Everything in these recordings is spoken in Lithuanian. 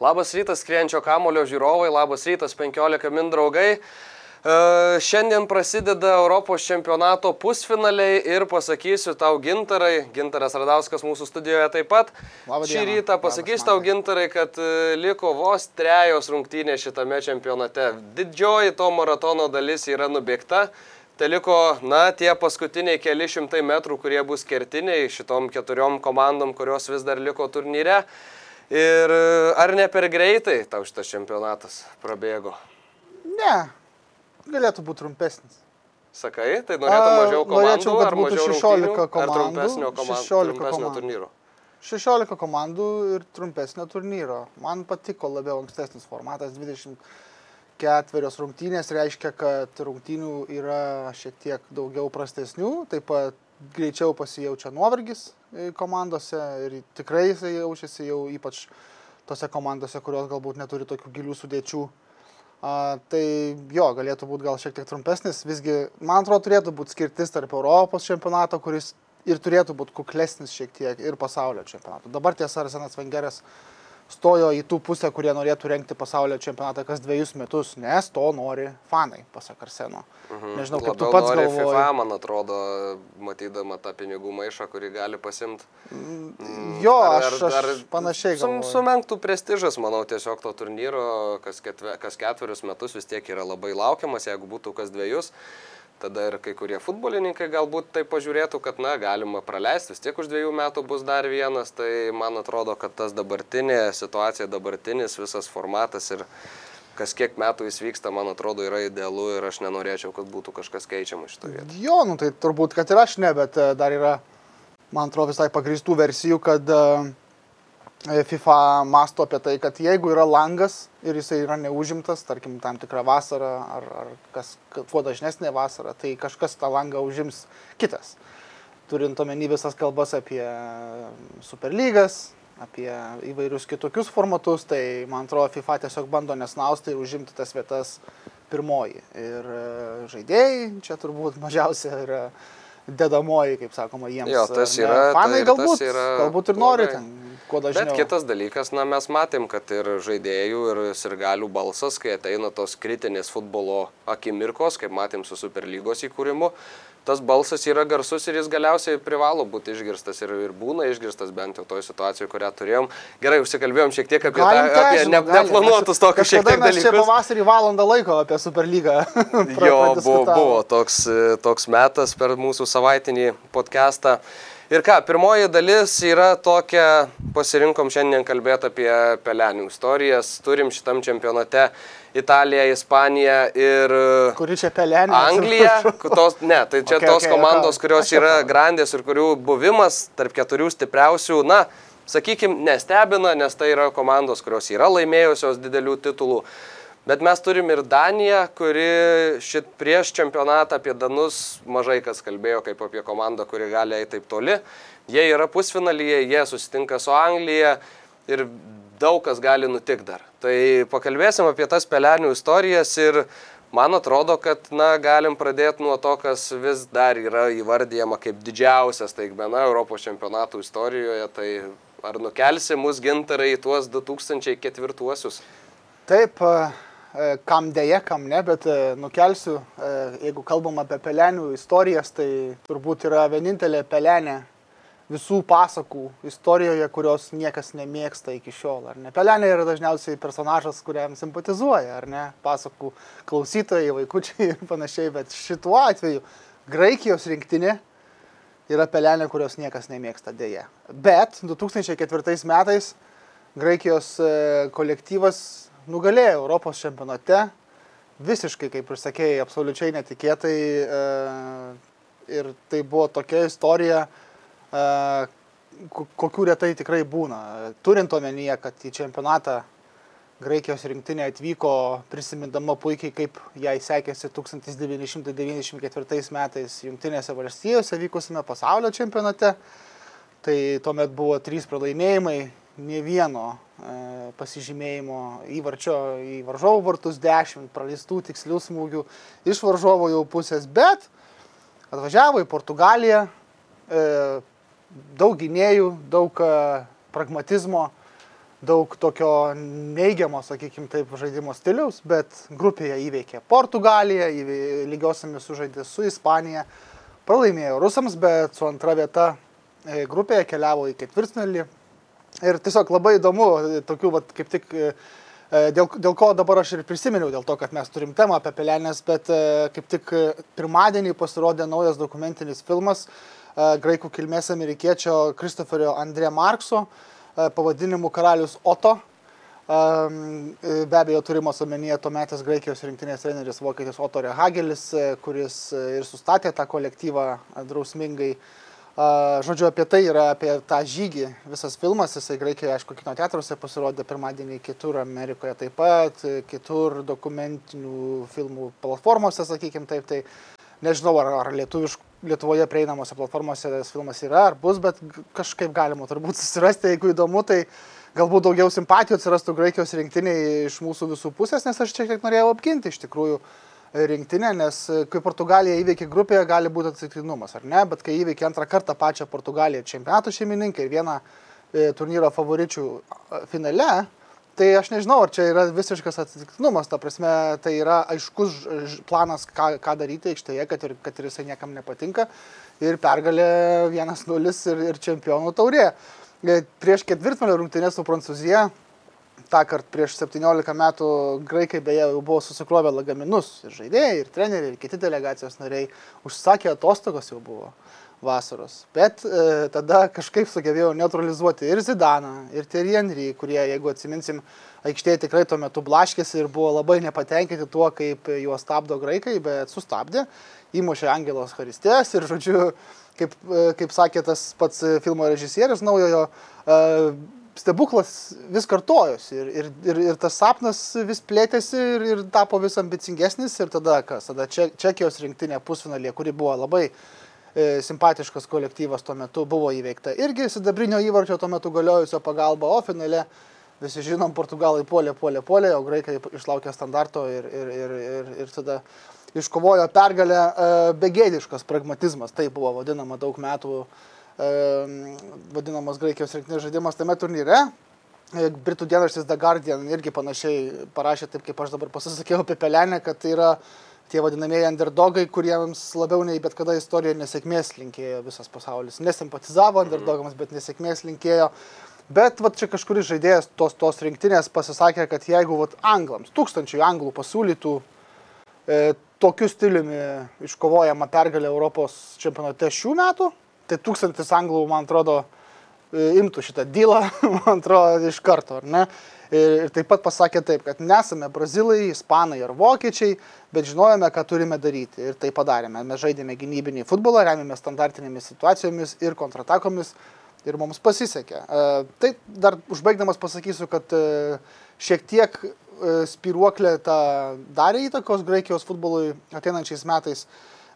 Labas rytas, skrienčio kamulio žiūrovai, labas rytas, 15 min draugai. E, šiandien prasideda Europos čempionato pusfinaliai ir pasakysiu tau gintarai, gintaras Radauskas mūsų studijoje taip pat. Labą Šį dieną. rytą pasakysiu Labas, tau gintarai, kad e, liko vos trejos rungtynės šitame čempionate. Didžioji to maratono dalis yra nubėgta. Tai liko, na, tie paskutiniai keli šimtai metrų, kurie bus kertiniai šitom keturiom komandom, kurios vis dar liko turnyre. Ir e, ar ne per greitai tau šitas čempionatas prabėgo? Ne, galėtų būti trumpesnis. Sakai, tai norėtum mažiau komandų, norėčiau, kad ar būtų mažiau 16 rungtynių, ar komandų, trumpesnio, komand... 16 trumpesnio komandų. turnyro? 16 komandų ir trumpesnio turnyro. Man patiko labiau ankstesnis formatas 24 rungtynės, reiškia, kad rungtynių yra šiek tiek daugiau prastesnių, taip pat greičiau pasijaučia nuovargis e, komandose ir tikrai jisai jaučiasi jau ypač tose komandose, kurios galbūt neturi tokių gilių sudėčių. A, tai jo, galėtų būti gal šiek tiek trumpesnis, visgi, man atrodo, turėtų būti skirtis tarp Europos čempionato, kuris ir turėtų būti kuklesnis šiek tiek ir pasaulio čempionato. Dabar tiesa, Arsenas Vengeras stojo į tų pusę, kurie norėtų renkti pasaulio čempionatą kas dviejus metus, nes to nori fanai, pasak Arseno. Mhm. Nežinau, kaip tu Labiau pats nori galvoji. FIFA, man atrodo, matydama tą pinigų maišą, kurį gali pasimti. Jo, aš, aš panašiai Sum, sumenktų prestižas, manau, tiesiog to turnyro, kas, ketve, kas ketverius metus vis tiek yra labai laukiamas, jeigu būtų kas dviejus. Tada ir kai kurie futbolininkai galbūt tai pažiūrėtų, kad, na, galima praleisti, vis tiek už dviejų metų bus dar vienas, tai man atrodo, kad tas dabartinė situacija, dabartinis visas formatas ir kas kiek metų jis vyksta, man atrodo, yra idealu ir aš nenorėčiau, kad būtų kažkas keičiama šitoje vietoje. Jo, nu tai turbūt, kad ir aš ne, bet e, dar yra, man atrodo, visai pagristų versijų, kad e, FIFA masto apie tai, kad jeigu yra langas ir jisai yra neužimtas, tarkim, tam tikrą vasarą ar, ar kas, kuo dažnesnė vasara, tai kažkas tą langą užims kitas. Turint omeny visas kalbas apie superlygas, apie įvairius kitokius formatus, tai man atrodo, FIFA tiesiog bando nesnausti ir užimti tas vietas pirmoji. Ir e, žaidėjai čia turbūt mažiausia yra dedamoji, kaip sakoma, jiems. Jo, tas ne? yra, tai Fanai tas galbūt, yra galbūt ir nori ten. Bet kitas dalykas, na mes matėm, kad ir žaidėjų, ir sirgalių balsas, kai ateina tos kritinės futbolo akimirkos, kaip matėm su Superlygos įkūrimu, tas balsas yra garsus ir jis galiausiai privalo būti išgirstas ir, ir būna išgirstas bent jau toje situacijoje, kurią turėjom. Gerai, užsikalbėjom šiek tiek apie, Galim tą, apie ne, galim. neplanuotus tokius šiek tiek mes Čia dalykus. pavasarį valandą laiko apie Superlygą. Jo, buvo, buvo toks, toks metas per mūsų savaitinį podcastą. Ir ką, pirmoji dalis yra tokia, pasirinkom šiandien kalbėti apie pelenių istorijas. Turim šitam čempionate Italiją, Ispaniją ir Kuri čia pelenė? Anglija. Tos, ne, tai čia Okay, tos okay, komandos, kurios yra grandės ir kurių buvimas tarp keturių stipriausių, na, sakykime, nestebina, nes tai yra komandos, kurios yra laimėjusios didelių titulų. Bet mes turim ir Daniją, kuri šit prieš čempionatą apie Danus mažai kas kalbėjo kaip apie komandą, kuri gali eiti taip toli. Jie yra pusfinalyje, jie susitinka su Anglija ir daug kas gali nutikti dar. Tai pakalbėsim apie tas pelenių istorijas ir man atrodo, kad na, galim pradėti nuo to, kas vis dar yra įvardyjama kaip didžiausia staigmena Europos čempionatų istorijoje. Tai ar nukelsi mus gintarai į tuos 2004-uosius? Taip, e, e, kam dėja, kam ne, bet e, nukelsiu, e, jeigu kalbam apie pelenių istorijas, tai turbūt yra vienintelė pelenė visų pasakų istorijoje, kurios niekas nemėgsta iki šiol. Ar ne? Pelenė yra dažniausiai personažas, kuriam simpatizuoja, ar ne? Pasakų klausytojai, vaikučiai ir panašiai, bet šituo atveju Graikijos rinktinė yra pelenė, kurios niekas nemėgsta dėja. Bet 2004 metais Graikijos e, kolektyvas nugalėjo Europos čempionate, visiškai, kaip ir sakėjai, absoliučiai netikėtai. e, Ir tai buvo tokia istorija, e, ko- kokių retai tikrai būna. Turint omenyje, kad į čempionatą Graikijos rinktinė atvyko prisimindama puikiai, kaip jai sekėsi 1994 metais Junktinėse valstijose vykusime pasaulio čempionate. Tai tuomet buvo trys pralaimėjimai, ne vieno e, pasižymėjimo įvarčio į varžovų vartus, dešimt praleistų tikslių smūgių iš varžovo jau pusės, bet atvažiavo į Portugaliją, e, daug gynėjų, daug e, pragmatizmo, daug tokio neigiamo, sakykime taip, žaidimo stiliaus, bet grupėje įveikė Portugaliją, lygiosiamis sužaidė su Ispanija, pralaimėjo rusams, bet su antra vieta grupėje keliavo į ketvirtfinalį. Ir tiesiog labai įdomu, tokių, vat, kaip tik, e, e, dėl, dėl ko dabar aš ir prisiminiau, dėl to, kad mes turim temą apie pelenės, bet e, kaip tik pirmadienį pasirodė naujas dokumentinis filmas graikų kilmės amerikiečio Kristoferio Andrė Markso pavadinimu Karalius Oto. Be abejo, turimos omenyje tuometės Graikijos rinktinės treneris Vokietis Oto Rehagelis, e, kuris ir sustatė tą kolektyvą drausmingai. A, Žodžiu, apie tai yra apie tą žygį visas filmas. Jisai Graikijoje, aišku, kino teatruose pasirodė pirmadienį, kitur Amerikoje taip pat, kitur dokumentinių filmų platformose, sakykime taip. Tai nežinau, ar, ar lietuvišk, Lietuvoje prieinamose platformose tas filmas yra, ar bus, bet kažkaip galima turbūt susirasti, jeigu įdomu, tai galbūt daugiau simpatijų atsirastų Graikijos rinktiniai iš mūsų visų pusės, nes aš čia kiek norėjau apginti iš tikrųjų e, rinktinę, nes e, kai Portugalija įveikia grupėje, gali būti atsitiktinumas, ar ne, bet kai įveikia antrą kartą pačią Portugaliją čempionato šeimininkai ir vieną e, turnyro favoričių a, finale, tai aš nežinau, ar čia yra visiškas atsitiktinumas, ta prasme, tai yra aiškus planas, ką, ką daryti aikštėje, kad ir, kad ir jisai niekam nepatinka. Ir pergalė 1-0 ir, ir čempionų taurė. E, Prieš ketvirtfinalio rungtynės su Prancūzija tą kartą prieš 17 metų graikai beje jau buvo susikrovę lagaminus ir žaidėjai, ir treneriai, ir kiti delegacijos nariai užsakė atostogos jau buvo vasaros. Bet e, tada kažkaip sugebėjau neutralizuoti ir Zidaną, ir Thierry Henry, kurie, jeigu atsiminsim, aikštėje tikrai tuo metu blaškėsi ir buvo labai nepatenkinti tuo, kaip juos stabdo graikai, bet sustabdė, įmušė Angelos Haristės ir, žodžiu, kaip, e, kaip sakė tas pats filmo režisierius naujojo, e, stebuklas vis kartojosi ir, ir, ir, ir tas sapnas vis plėtėsi ir, ir tapo vis ambicingesnis ir tada kas, tada Če- Čekijos rinktinė pusfinalė, kuri buvo labai e, simpatiškas kolektyvas tuo metu, buvo įveikta irgi sidabrinio įvarčio tuo metu galiojusio pagalba, o finale visi žinom, portugalai puolė, puolė, puolė, o graikai išlaukė standarto ir, ir, ir, ir, ir tada iškovojo pergalę e, begėdiškas pragmatizmas, tai buvo vadinama daug metų e, vadinamas Graikijos rinktinės žaidimas tame turnyre. E, Britų dienraštis The Guardian irgi panašiai parašė taip, kaip aš dabar pasisakiau apie Pelenę, kad tai yra tie vadinamieji underdogai, kuriems labiau nei bet kada istorijoje nesėkmės linkėjo visas pasaulis. Nesimpatizavo underdogams, bet nesėkmės linkėjo. Bet va čia kažkuris žaidėjas tos, tos rinktinės pasisakė, kad jeigu vat, anglams, tūkstančiai anglų pasiūlytų e, tokiu stiliumi iškovojama pergalė Europos čempionate šių metų, tai tūkstantis anglų, man atrodo, e, imtų šitą dylą, man atrodo, iš karto, ar ne? Ir, taip pat pasakė taip, kad nesame brazilai, ispanai ar vokiečiai, bet žinojame, ką turime daryti. Ir tai padarėme. Mes žaidėme gynybinį futbolą, remiamės standartinėmis situacijomis ir kontratakomis ir mums pasisekė. E, Tai dar užbaigdamas pasakysiu, kad e, šiek tiek spiruoklė ta darė įtakos Graikijos futbolui ateinančiais metais,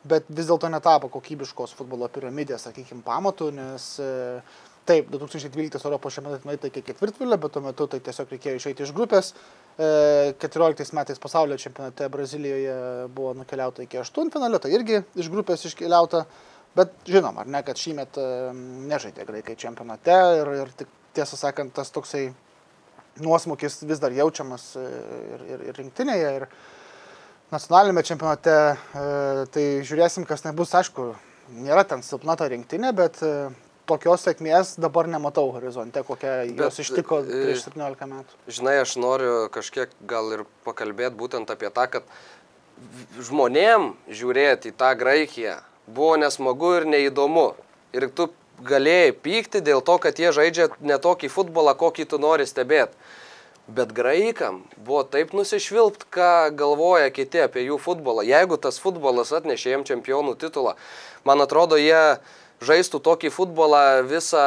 bet vis dėlto netapo kokybiškos futbolo piramidės, sakykime, pamatų, nes e, taip, 2012 Europos čempionate nueita iki ketvirtvilio, bet tuo metu tai tiesiog reikėjo išeiti iš grupės. E, 14 metais pasaulio čempionate Brazilijoje buvo nukeliauta iki aštuntfinalio, tai irgi iš grupės iškeliauta. Bet žinom, ar ne, kad šįmet e, nežaidė graikai čempionate ir, ir tik, tiesą sakant, tas toksai nuosmukis vis dar jaučiamas e, ir, ir, ir rinktinėje, ir nacionalinėme čempionate. E, Tai žiūrėsim, kas nebus, aišku, nėra ten silpna ta rinktinė, bet e, tokios sėkmės dabar nematau horizonte, kokia Bet, jos ištiko e, prieš 17 metų. Žinai, aš noriu kažkiek gal ir pakalbėti būtent apie tą, kad žmonėm žiūrėti į tą Graikiją buvo nesmagu ir neįdomu. Ir tu galėjai pykti dėl to, kad jie žaidžia ne tokį futbolą, kokį tu nori stebėti. Bet graikam buvo taip nusišvilpt, ką galvoja kiti apie jų futbolą. Jeigu tas futbolas atnešė jiem čempionų titulą, man atrodo, jie žaistų tokį futbolą visą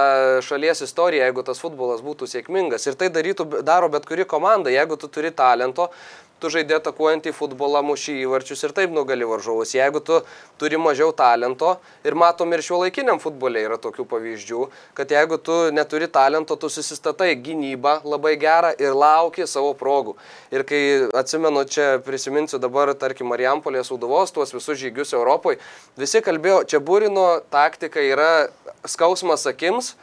šalies istoriją, jeigu tas futbolas būtų sėkmingas. Ir tai darytų, daro bet kuri komanda, jeigu tu turi talento, tu žaidė atakuojantį futbolą, mušį įvarčius ir taip nugali varžovus. Jeigu tu turi mažiau talento ir matom ir šio laikiniam futbolė yra tokių pavyzdžių, kad jeigu tu neturi talento, tu susistatai gynybą labai gerą ir lauki savo progų. Ir kai atsimenu, čia prisiminsiu dabar, tarkim, Marijampolės Udovos, tuos visus žygius Europoje, visi kalbėjo, čia būrino taktika yra skausmas akims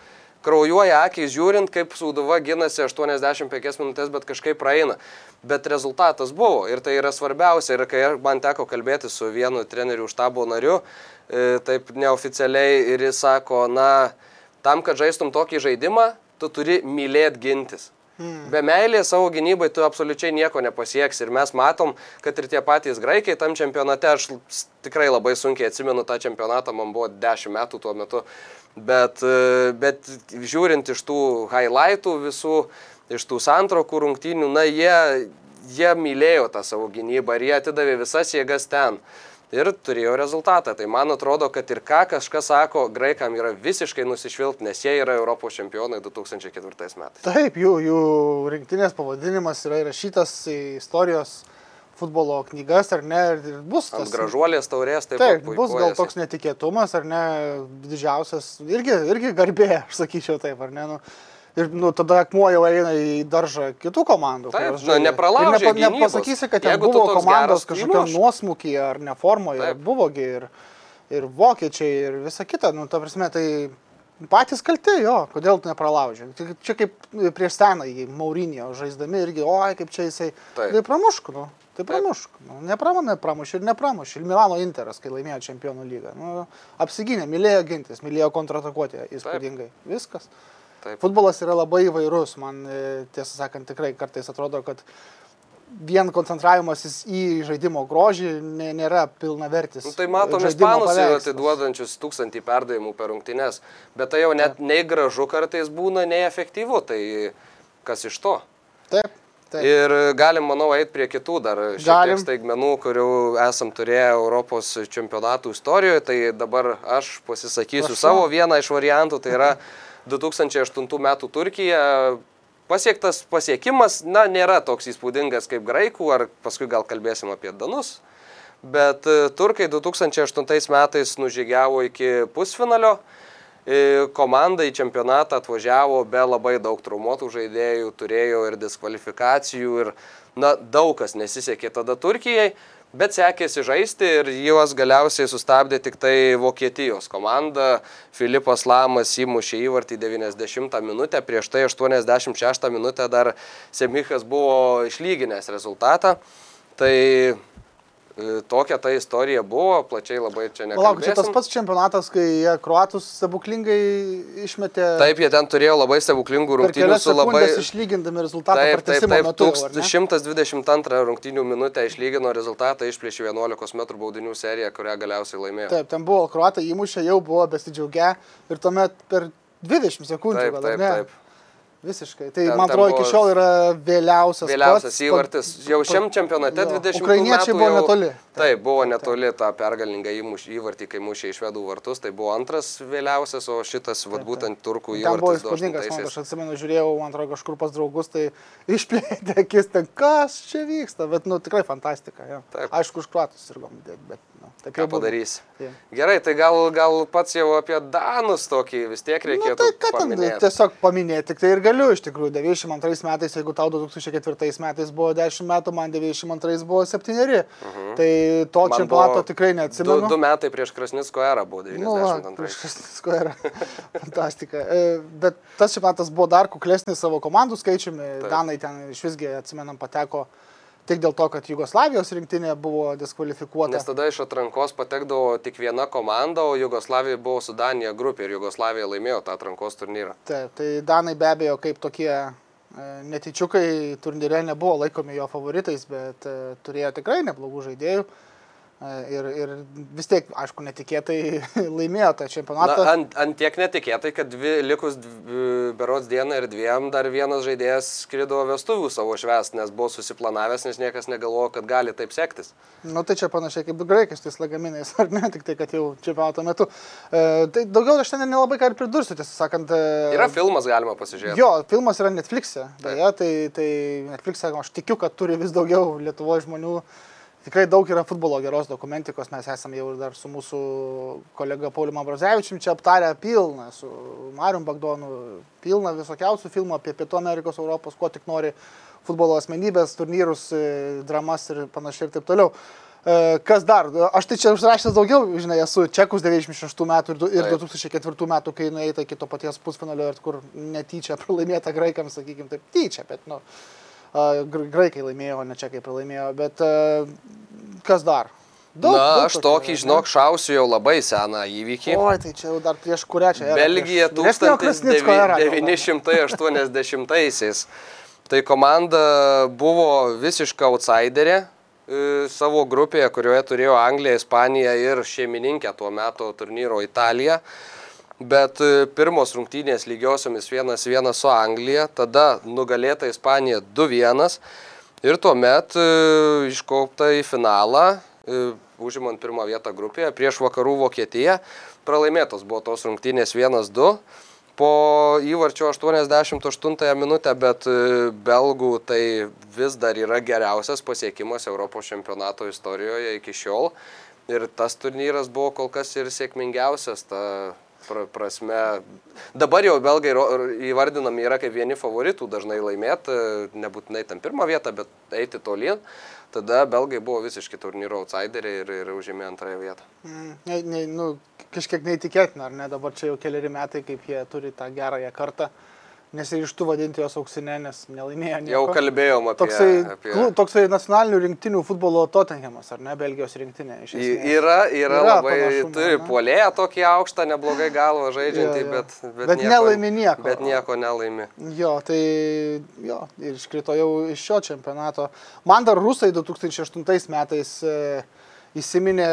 kraujuoja akis žiūrint, kaip Sūduva ginasi 85 minutės, bet kažkaip praeina. Bet rezultatas buvo ir tai yra svarbiausia. Ir kai man teko kalbėti su vienu trenerių štabo nariu, e, taip neoficialiai, ir jis sako, na, tam, kad žaistum tokį žaidimą, tu turi mylėti gintis. Hmm. Be meilės savo gynybai tu absoliučiai nieko nepasieksi. Ir mes matom, kad ir tie patys graikai tam čempionate, aš tikrai labai sunkiai atsimenu tą čempionatą, man buvo 10 metų tuo metu. Bet, e, bet žiūrint iš tų highlightų visų, iš tų santrokų rungtynių, na, jie, jie mylėjo tą savo gynybą ir jie atidavė visas jėgas ten. Ir turėjo rezultatą. Tai man atrodo, kad ir ką kažkas sako, graikam yra visiškai nusišvilpti, nes jie yra Europos čempionai 2004 metais. Taip, jų, jų rinktinės pavadinimas yra įrašytas į istorijos futbolo knygas, ar ne, ir bus tas. Ant gražuolės taurės taip. Taip, bus gal toks netikėtumas, ar ne, didžiausias, irgi, irgi garbė, aš sakyčiau taip, ar ne. Nu, Ir nu, tada akmuo jau eina į daržą kitų komandų. Taip, nu, nepralaužia. Ir nepa, nepasakysi, kad ten Jeigu buvo komandos kažkokiam nuosmukyje ar neformoje, buvogi ir, ir vokiečiai ir visa kita. Nu, ta prasme, tai patys kalti jo, kodėl tu nepralaužė. Čia kaip prieš seną į Maurinio žaisdami irgi, oi, kaip čia jisai. Taip. Tai pramušk, nu. Tai pramušk. Nu, Nepramonė pramušė ir nepramušė. Ir Milano Interas, kai laimėjo čempionų lygą. Nu, apsigynė, mylėjo gintis, mylėjo kontratakuoti įspūdingai. Taip. Viskas. Taip. Futbolas yra labai įvairus. Man e, tiesą sakant, tikrai kartais atrodo, kad vien koncentravimasis į žaidimo grožį nėra pilnavertis. Nu, tai matom, ispanus atiduodančius tūkstantį perdavimų per rungtynes, bet tai jau net nei gražu kartais būna, nei efektyvu, tai kas iš to? Taip. Taip. Ir galim, manau, eiti prie kitų dar šiek tiek staigmenų, kurių esam turėję Europos čempionatų istorijoje. Tai dabar aš pasisakysiu Prašau. savo vieną iš variantų, tai yra 2008 metų Turkija. Pasiektas pasiekimas, na, nėra toks įspūdingas kaip graikų, ar paskui gal kalbėsim apie danus. Bet e, turkai 2008 metais nužygiavo iki pusfinalio komanda į čempionatą atvažiavo be labai daug traumuotų žaidėjų, turėjo ir diskvalifikacijų ir na, daug kas nesisekė tada Turkijai, bet sekėsi žaisti ir juos galiausiai sustabdė tik tai Vokietijos komanda. Filipas Lamas įmušė įvartį 90 minutę, prieš tai 86 minutę dar Semichas buvo išlyginęs rezultatą. Tai tokia ta istorija buvo, plačiai labai čia ne. Palauk, čia tas pats čempionatas, kai jie kruatus stebuklingai išmetė. Taip, jie ten turėjo labai stebuklingų rungtynių su labai... Išlygindami rezultatą taip, taip, taip, metu. 122 rungtynių minutę išlygino rezultatą, išplėšė 11 m baudinių seriją, kurią galiausiai laimėjo. Taip, ten buvo kruatai įmušę, jau buvo besidžiaugia ir tuomet per 20 sekundžių. Taip, taip, taip. Visiškai. Tai ten, man atrodo, iki šiol yra vėliausias. Vėliausias pats, įvartis. Jau šiam čempionate 20 metų. Ukrainiečiai buvo netoli. Taip, taip buvo netoli taip. tą pergalingą įvartį, kai mušė iš vedų vartus. Tai buvo antras vėliausias, o šitas, vad būtent turkų įvartis. Tai buvo įspūdingas, man aš atsimenu, žiūrėjau, man atrodo, kažkur pas draugus, tai išplėtė akis, ten kas čia vyksta, bet, nu, tikrai fantastika. Ja. Aišku, už kruatus ir gom, bet Tai ką padarysi? Yeah. Gerai, tai gal, gal pats jau apie Danus tokį vis tiek nu, reikėtų. Nu, tai ką ten tiesiog paminėti, tik tai ir galiu iš tikrųjų. 92 metais, jeigu tau 2004 metais buvo 10 metų, man 92 buvo 7. Uh -huh. Tai to man čempionato tikrai neatsimenu. Du, du metai prieš Krasnicko erą buvo 92. Nu, prieš Krasnicko erą. Fantastika. E, bet tas čempionatas buvo dar kuklesnis savo komandų skaičiumi. Taip. Danai ten iš visgi, atsimenam, pateko tik dėl to, kad Jugoslavijos rinktinė buvo diskvalifikuota. Nes tada iš atrankos patekdavo tik viena komanda, o Jugoslavija buvo su Danija grupė ir Jugoslavija laimėjo tą atrankos turnyrą. Taip, tai Danai be abejo kaip tokie e, netyčiukai turnyre nebuvo laikomi jo favoritais, bet e, turėjo tikrai neblogų žaidėjų. E, Ir, ir vis tiek, aišku, netikėtai laimėjo tą Na, čempionatą. ant, ant tiek netikėtai, kad dvi, likus dvi, berods dieną ir dviem dar vienas žaidėjas skrido vestuvių savo švęs, nes buvo susiplanavęs, nes niekas negalvojo, kad gali taip sektis. Nu, tai čia panašiai kaip graikai su tais lagaminais, ar ne, tik tai, kad jau čempionato metu. E, tai daugiau aš ten nelabai ką ir pridursiu, tiesą sakant. E, Yra filmas, galima pasižiūrėti. Jo, filmas yra Netflix'e. Beje, tai, tai Netflix'e aš tikiu, kad turi vis daugiau Lietuvoje žmonių. Tikrai daug yra futbolo geros dokumentikos, mes esame jau ir dar su mūsų kolega Pauliu Mambrozevičium čia aptarę pilną, su Marium Bagdonu, pilną visokiausių filmų apie Pietų Amerikos, Europos, ko tik nori futbolo asmenybės, turnyrus, e, dramas ir panašiai ir taip toliau. E, Kas dar? Aš tai čia užrašęs daugiau, žinai, esu Čekus 96 metų ir du- ir Taip. 2004 metų, kai nueita iki to paties pusfinalio ir kur netyčia pralaimėta graikams, sakykime, taip tyčia, bet, nu, graikai laimėjo, o ne čekai pralaimėjo, bet kas dar? Daug- Na, daug aš tokį, yra, žinok, šausiu jau labai seną įvykį. Oi, tai čia jau dar prieš kurią čia. erą? Belgija Prieš vyresniojo Krasnicko erą gal dar. 1980-aisiais. Tai komanda buvo visiška outsiderė e, savo grupėje, kurioje turėjo Anglija, Ispanija ir šeimininkė tuo metu turnyro Italija. Bet e, pirmos rungtynės lygiosiomis 1-1 su Anglija, tada nugalėta Ispanija 2-1 ir tuomet e, iškopta į finalą, e, užimant pirmą vietą grupėje prieš vakarų Vokietiją. Pralaimėtos buvo tos rungtynės 1-2 po įvarčio 88 minutę, bet belgų tai vis dar yra geriausias pasiekimas Europos čempionato istorijoje iki šiol. Ir tas turnyras buvo kol kas ir sėkmingiausias. Ta prasme. Dabar jau belgai įvardinami yra kaip vieni favoritų dažnai laimėti, nebūtinai tam pirmą vietą, bet eiti tolyn. Tada belgai buvo visiškai turnyro outsideriai ir, ir užėmė antrąją vietą. Mm, Ne, ne, nu, kažkiek neįtikėtina, ar ne, dabar čia jau keliari metai, kaip jie turi tą gerąją kartą. Nesirištų vadinti jos auksinė, nes nelaimėjo. Nieko. Jau kalbėjom apie... Toksai, apie... toksai nacionalinių rinktinių futbolo Tottenhamas, ar ne, Belgijos rinktinė. Yra, yra, Yra labai, panašumų, turi ne? puolėją tokį aukštą, neblogai galvą žaidžiantį, Jo, jo. bet, bet, Bet nelaimi nieko. Bet nieko nelaimi. Jo, tai jo, ir iškrito jau iš šio čempionato. Man dar rusai 2008 metais e, įsiminė,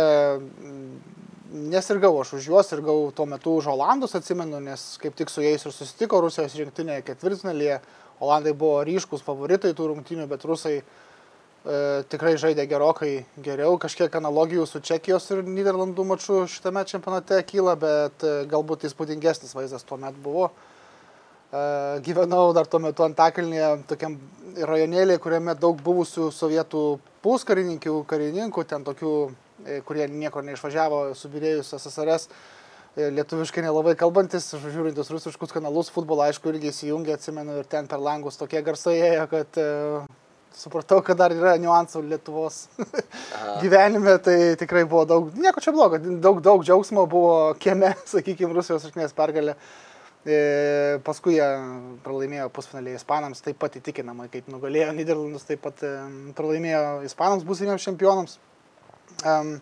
nesirgau aš už juos ir gau tuo metu už Olandus, atsimenu, nes kaip tik su jais ir susitiko Rusijos rinktinėje ketvirtfinalyje. Olandai buvo ryškus favoritai tų rungtynių, bet rusai e, tikrai žaidė gerokai geriau. Kažkiek analogijų su Čekijos ir Niderlandų maču šitame čempionate kyla, bet e, galbūt įspūdingesnis vaizdas tuo metu buvo. E, gyvenau dar tuo metu Antakalnyje, tokiam rajonėlėje, kuriame daug buvusių sovietų puskarininkų, karininkų, ten tokių, kurie niekur neišvažiavo, subirėjus SSRS, e, lietuviškai nelabai kalbantis, žiūrintis rusiškus kanalus, futbolą aišku irgi įsijungė, atsimenu, ir ten per langus tokie garsai ėjo, kad e, supratau, kad dar yra niuansų Lietuvos gyvenime, tai tikrai buvo daug, nieko čia blogo, daug, daug džiaugsmo buvo kieme, sakykime, Rusijos sėkmės pergalė. E, Paskui jie pralaimėjo pusfinalį Ispanams, taip pat įtikinamai, kaip nugalėjo Niderlandus, taip pat e, pralaimėjo Ispanams būsimiems čempionams. Um,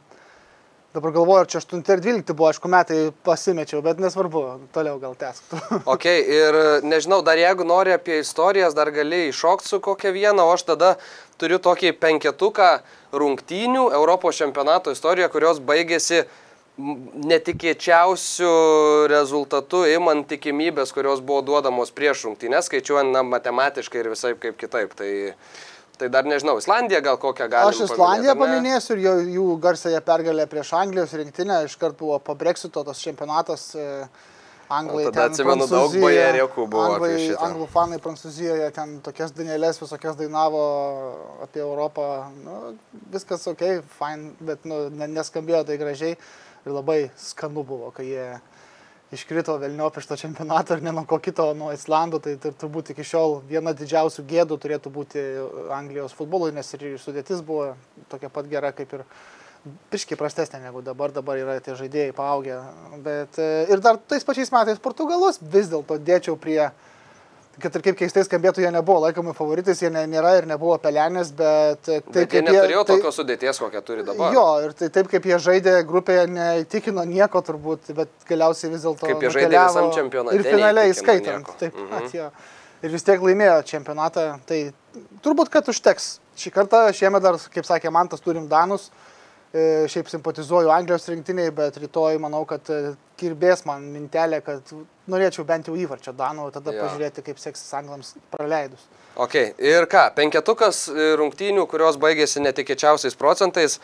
dabar galvoju, ar čia 8 ir 12 buvo, aišku, metai pasimečiau, bet nesvarbu, toliau gal tęsk. tu. Ok, ir nežinau, dar jeigu nori apie istorijas, dar gali iššokti su kokia viena, o aš tada turiu tokį penketuką rungtynių Europos čempionato istorijoje, kurios baigėsi netikėčiausių rezultatų, imant tikimybės, kurios buvo duodamos prieš rungtynės, skaičiuojant na, matematiškai ir visai kaip kitaip. Tai, tai dar nežinau, Islandija gal kokią galima. Aš Islandiją paminėsiu ir jo, jų garsąją pergalę prieš Anglijos rinktinę, iškart buvo po Brexito tas čempionatas. e, Anglai O tada atsimenu, daug bajeriukų buvo Anglai, anglų fanai Prancūzijoje ten tokias dainelės visokias dainavo apie Europą. Nu, viskas ok, fine, bet nu, ne, neskambėjo tai gražiai ir labai skanu buvo, kai jie iškrito Vilniop iš to čempionato ir ne nuo ko kito, nuo Islandų, tai, tai turbūt iki šiol viena didžiausių gėdų turėtų būti Anglijos futbolui, nes ir sudėtis buvo tokia pat gera kaip ir Piškiai prastesnė negu dabar, dabar yra tie žaidėjai paaugę. Bet e, ir dar tais pačiais metais Portugalus vis dėlto dėčiau prie, kad ir kaip keistai skambėtų, jie nebuvo laikomi favoritais, jie nėra ir nebuvo pelenės, bet e, Tai, taip bet jie kaip neturėjo tai, tokios sudėties, kokią turi dabar. Jo, ir tai taip kaip jie žaidė grupėje, neįtikino nieko turbūt, bet galiausiai vis dėlto... Kaip jie žaidė visam čempionate, Ir finaliai neįtikino skaitant. nieko. Taip, Mhm. pat, jo. Ir vis tiek laimėjo čempionatą, tai turbūt, kad užteks. Šį kartą, šiemet dar, kaip sakė Mantas, turim Danus. E, šiaip simpatizuoju Anglijos rinktiniai, bet rytoj manau, kad e, kirbės man mintelė, kad norėčiau bent jau įvarčio Danų, tada Jo. pažiūrėti, kaip seksis Anglams praleidus. Ok, ir ką, penketukas rungtynių, kurios baigėsi netikėčiausiais procentais.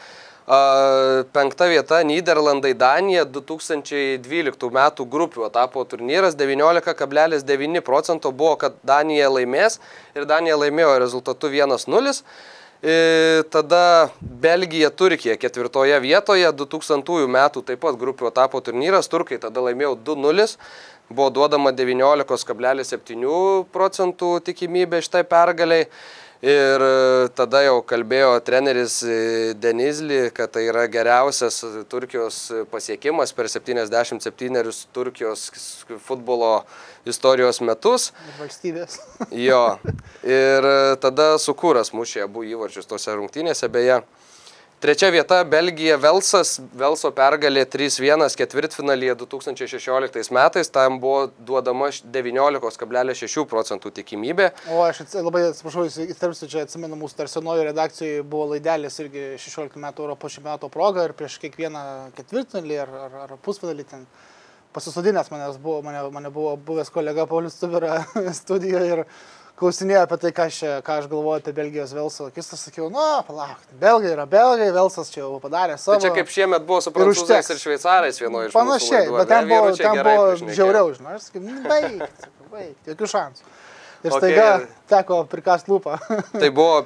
A, Penkta vieta - Niderlandai Danija 2012 metų grupių etapo turnyras 19,9 procento buvo, kad Danija laimės ir Danija laimėjo rezultatu 1-0. E, Tada Belgija, Turkija ketvirtoje vietoje 2000 metų taip pat grupių etapo turnyras, turkai tada laimėjo 2-0, buvo duodama 19,7 procentų tikimybė šitai pergaliai. Ir e, tada jau kalbėjo treneris e, Denizli, kad tai yra geriausias Turkijos pasiekimas per 77 Turkijos futbolo istorijos metus. Valstybės. Jo. Ir e, tada Sukūras mušė abu įvarčius tose rungtynėse. Beje, trečia vieta - Belgija Velsas. Velso pergalė 3-1 ketvirtfinalyje 2016 metais. Tam buvo duodama 19,6 procentų tikimybė. O aš atsi, labai atsiprašau, jūs įterpsiu, čia atsimenu, mūsų dar senojo redakcijoje buvo laidelis irgi 16 metų Europos čempionato proga ir prieš kiekvieną ketvirtfinalį ar, ar, ar pusfinalį ten pasisodinęs manęs buvo, mane, mane buvo buvęs kolega Paulius Tubera studijoje ir klausinėjo apie tai, ką aš, ką aš galvoju apie Belgijos Velso akis. Aš sakiau, na, palauk, Belgai yra Belgai, Velsas čia jau padarė Tai savo. čia kaip šiemet buvo su Ir prancūzais užteks. ir šveicarais vienoje iš Panašiai, laidų, bet ten buvo, ten buvo žiauriau, žinai, aš sakiau, nu, baig, sakau, baig, jokių šansų. Ir Okay. staiga teko prikast lūpą. Tai buvo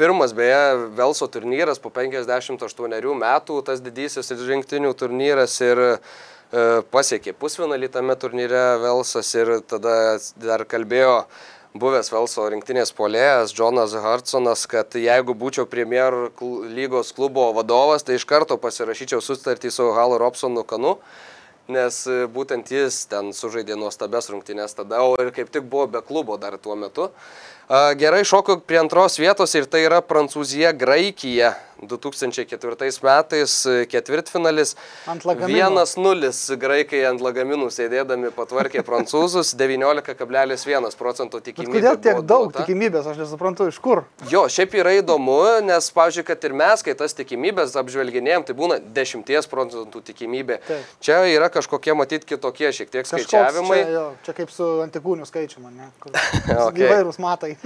pirmas, beje, Velso turnyras po 58 metų, tas didysis rinktinių turnyras ir e, pasiekė pusfinalį tame turnyre Velsas ir tada dar kalbėjo buvęs Velso rinktinės polėjas Jonas Hudsonas, kad jeigu būčiau Premier lygos klubo vadovas, tai iš karto pasirašyčiau sutartį su Halo Robsonu Kanu. Nes e, būtent jis ten sužaidė nuostabes rungtynes tada, o ir kaip tik buvo be klubo dar tuo metu. Gerai šoku prie antros vietos ir tai yra Prancūzija, Graikija. 2004 metais ketvirtfinalis. Ant lagaminų. 1-0 graikai ant lagaminų sėdėdami patvarkė prancūzus, 19,1 procento Bet tikimybė. kodėl tiek daug duota. tikimybės, aš nesuprantu, iš kur. Jo, šiaip yra įdomu, nes, pavyzdžiui, kad ir mes, kai tas tikimybės apžvelginėjom, tai būna 10 procentų tikimybė. Taip. Čia yra kažkokie matyti kitokie šiek tiek Kažkoks skaičiavimai. Čia, jo, čia kaip su antikūnių skaičiumi, ne? Kur okay. Įvairūs matai.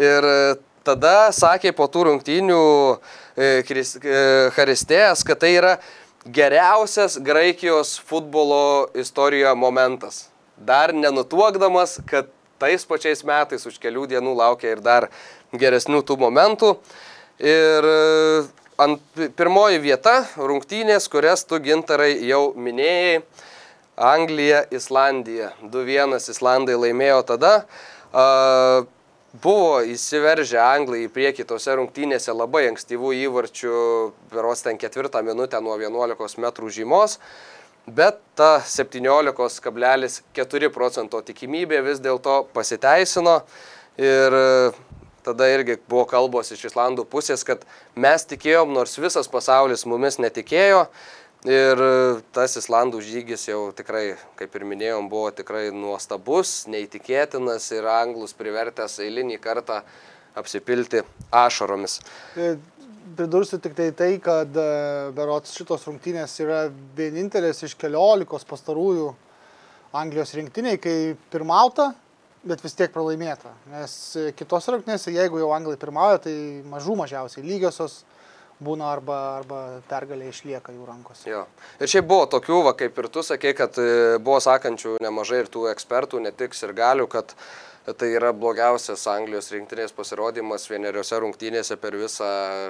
Ir e, tada sakė po tų rungtynių e, e, Haristėjas, kad tai yra geriausias Graikijos futbolo istorijoje momentas. Dar nenutuokdamas, kad tais pačiais metais už kelių dienų laukia ir dar geresnių tų momentų. Ir ant pirmoji vieta rungtynės, kurias tu gintarai jau minėjai. Anglija, Islandija. 2-1 Islandai laimėjo tada. A, Buvo įsiveržę Anglai į priekį tose rungtynėse labai ankstyvų įvarčių, beros ten ketvirtą minutę nuo 11 m žymos, bet ta 17,4 procento tikimybė vis dėlto pasiteisino ir e, tada irgi buvo kalbos iš Islandų pusės, kad mes tikėjom, nors visas pasaulis mumis netikėjo. Ir e, tas Islandų žygis jau tikrai, kaip ir minėjom, buvo tikrai nuostabus, neįtikėtinas ir anglus privertęs eilinį kartą apsipilti ašaromis. E, Pridursiu tik tai tai, kad e, berots šitos rungtynės yra vienintelės iš keliolikos pastarųjų Anglijos rinktiniai, kai pirmauta, bet vis tiek pralaimėta. Nes kitose rungtynėse, jeigu jau Anglai pirmauja, tai mažų mažiausiai lygiosios būna arba, arba pergalė išlieka jų rankose. Jo. Ir šiaip buvo tokių, va, kaip ir tu sakei, kad e, buvo sakančių nemažai ir tų ekspertų, ne tik ir galių, kad tai yra blogiausias Anglijos rinktinės pasirodymas vieneriose rungtynėse per visą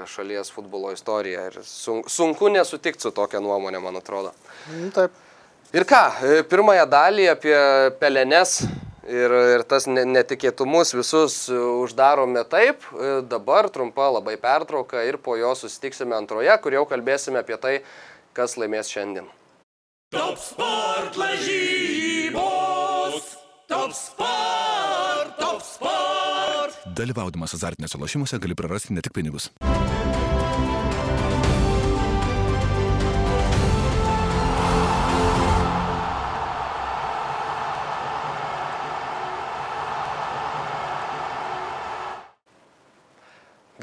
šalies futbolo istoriją. Ir sun, sunku nesutikti su tokia nuomonė, man atrodo. Mm, taip. Ir ką, e, pirmąją dalį apie pelenes ir, ir tas ne- netikėtumus visus uždarome taip. Dabar trumpa labai pertrauka ir po jo susitiksime antroje, kur jau kalbėsime apie tai, kas laimės šiandien. Top sport lažybos. Top sport, top sport. Dalyvaudamas azartiniuose lošimuose gali prarasti ne tik pinigus.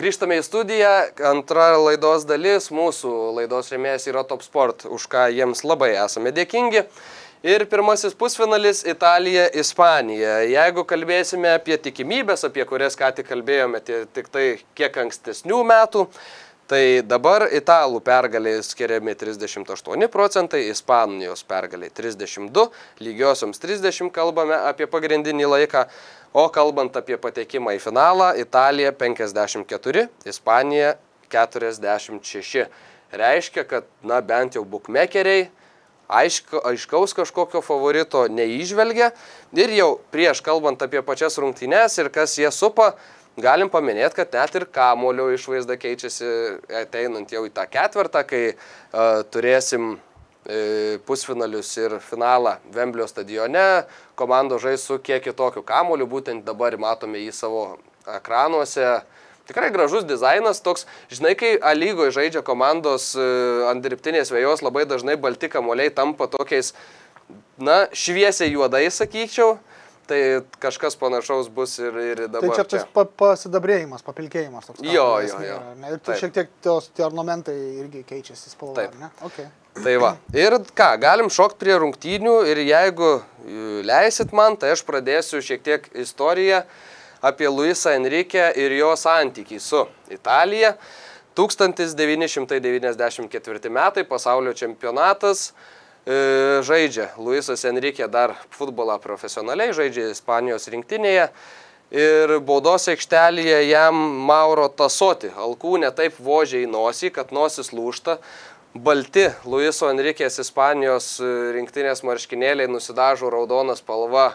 Grįžtame į studiją, antra laidos dalis, mūsų laidos rėmėjas yra Top Sport, už ką jiems labai esame dėkingi. Ir pirmasis pusfinalis - Italija, Ispanija. Jeigu kalbėsime apie tikimybės, apie kurias ką tik kalbėjome, tai tik tai kiek ankstesnių metų, tai dabar italų pergaliai skiriami 38 procentai, Ispanijos pergaliai 32, lygiosioms 30 kalbame apie pagrindinį laiką, o kalbant apie patekimą į finalą, Italija 54, Ispanija 46. Reiškia, kad, na, bent jau bukmekeriai aiška, aiškaus kažkokio favorito neižvelgia. Ir jau prieš kalbant apie pačias rungtynes ir kas jie supa, galim paminėti, kad net ir kamulio išvaizda keičiasi ateinant jau į tą ketvirtą, kai uh, turėsim uh, pusfinalius ir finalą Vemblio stadione. Komandos žais su kiek kitokiu kamuliu, būtent dabar matome jį savo ekranuose. Tikrai gražus dizainas, toks, žinai, kai A lygoje žaidžia komandos e, ant dirbtinės vėjos, labai dažnai balti kamuoliai tampa tokiais, na, šviesiai juodai, sakyčiau. Tai kažkas panašaus bus ir, ir dabar. Tai čia tas pa, pasidabrėjimas, papilkėjimas toks. Jo, jo, jo. yra? Ir tu Taip. šiek tiek tos, tie ornamentai irgi keičiasi spalva, Taip. ne? Okay. Tai va. Ir ką, galim šokti prie rungtynių ir jeigu e, leisit man, tai aš pradėsiu šiek tiek istoriją apie Luisą Enrique ir jo santykį su Italija. 1994 metai pasaulio čempionatas. E, Žaidžia Luisas Enrique dar futbolą profesionaliai, žaidžia Ispanijos rinktinėje. Ir baudos aikštelėje jam Mauro tasoti. Alkūnė taip vožia į nosį, kad nosis lūšta. Balti Luiso Enrikės Ispanijos e, rinktinės marškinėliai nusidažo raudoną spalvą.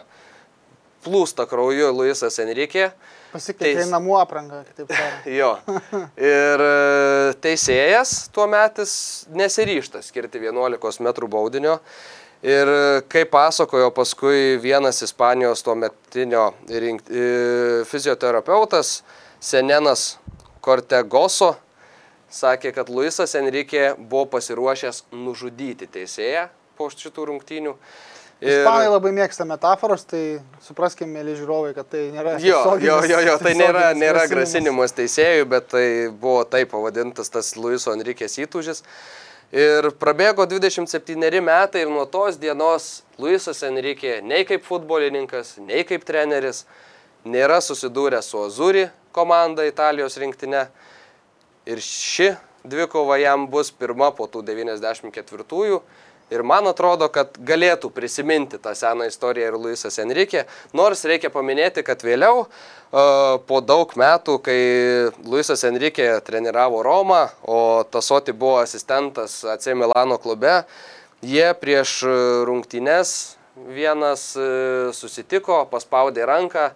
Plūsta krauju Luisas Enrikė. Pasikeitė Teis- į namų aprangą, kitaip tariant. Jo. Ir e, teisėjas tuo metis nesiryšta skirti 11 m baudinio. Ir e, kaip pasakojo paskui vienas Ispanijos tuo metinio rinkt, e, fizioterapeutas, Senenas Cortegoso, sakė, kad Luisas Enrique buvo pasiruošęs nužudyti teisėją po šitų rungtynių. Ispanai labai mėgsta metaforos, tai supraskime, mėly žiūrovai, kad tai nėra. Jo, jo, jo, jo, tai nėra, nėra grasinimas. teisėjų, bet tai buvo taip pavadintas tas Luiso Enrikės įtūžis. Ir prabėgo 27 metai ir nuo tos dienos Luisas Enrikė nei kaip futbolininkas, nei kaip treneris nėra susidūręs su Azuri komanda Italijos rinktinė. Ir ši dvikova jam bus pirma po tų 94-ųjų. Ir man atrodo, kad galėtų prisiminti tą seną istoriją ir Luisas Enrique, nors reikia paminėti, kad vėliau, e, po daug metų, kai Luisas Enrique treniravo Romą, o Tasoti buvo asistentas AC Milano klube, jie prieš rungtynes vienas e, susitiko, paspaudė ranką,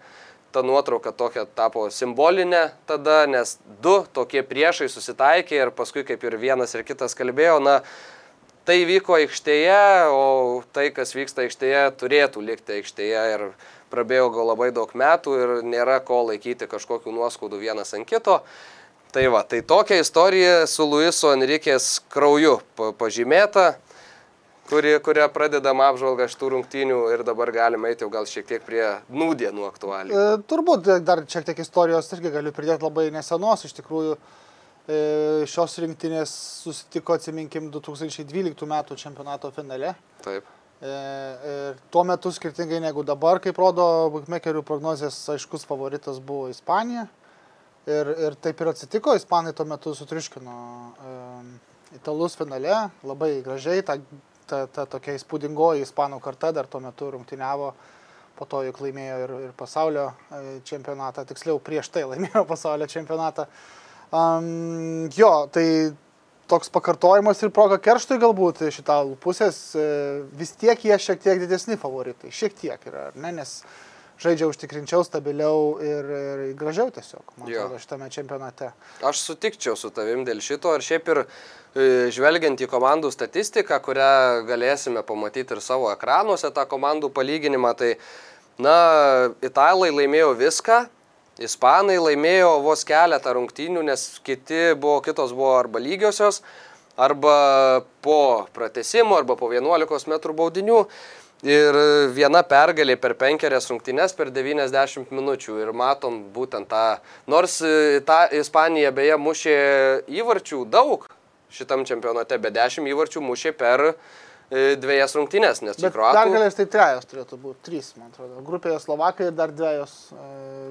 ta nuotrauka tokia tapo simbolinė tada, nes du tokie priešai susitaikė ir paskui kaip ir vienas ir kitas kalbėjo, na, tai vyko aikštėje, o tai, kas vyksta aikštėje, turėtų likti aikštėje ir prabėjo gal labai daug metų ir nėra ko laikyti kažkokių nuoskaudų vienas ant kito. Tai va, tai tokia istorija su Luiso Enrikės krauju pa- pažymėta, kuri, kurią pradedam apžvalgą šitų rungtynių ir dabar galime eiti jau gal šiek tiek prie nūdienų aktualių. E, Turbūt dar šiek tiek istorijos irgi galiu pridėti labai nesenos. Iš tikrųjų, e, šios rinktinės susitiko, atsiminkim, 2012 metų čempionato finale. Taip. E, Ir tuo metu, skirtingai negu dabar, kaip rodo bookmakerių prognozijas, aiškus favoritas buvo Ispanija. Ir, ir taip ir atsitiko, Ispanai tuo metu sutriuškino e, italus finale, labai gražiai, ta, ta, ta tokia įspūdingoji ispanų karta dar tuo metu rungtyniavo, po to juk laimėjo ir, ir pasaulio e, čempionatą, tiksliau prieš tai laimėjo pasaulio čempionatą. Um, jo, tai toks pakartojimas ir proga kerštui galbūt iš italų pusės, e, vis tiek jie šiek tiek didesni favoritai, šiek tiek yra, ar ne, nes žaidžia užtikrinčiau, stabiliau ir, ir gražiau tiesiog, man Jo. atrodo, šitame čempionate. Aš sutikčiau su tavim dėl šito ir šiaip ir e, žvelgiant į komandų statistiką, kurią galėsime pamatyti ir savo ekranuose, tą komandų palyginimą, tai, na, italai laimėjo viską, ispanai laimėjo vos keletą rungtynių, nes kiti buvo, kitos buvo arba lygiosios, arba po pratesimo, arba po 11 m baudinių. Ir viena pergalė per penkerias rungtynes per 90 minučių. Ir matom būtent tą. Nors e, ta Ispanija beje mušė įvarčių daug šitam čempionate, bet 10 įvarčių mušė per dviejas rungtynes, nes čia Bet kruatų. pergalės tai trejos turėtų būti, trys, man atrodo. Grupėje Slovakai ir dar dviejos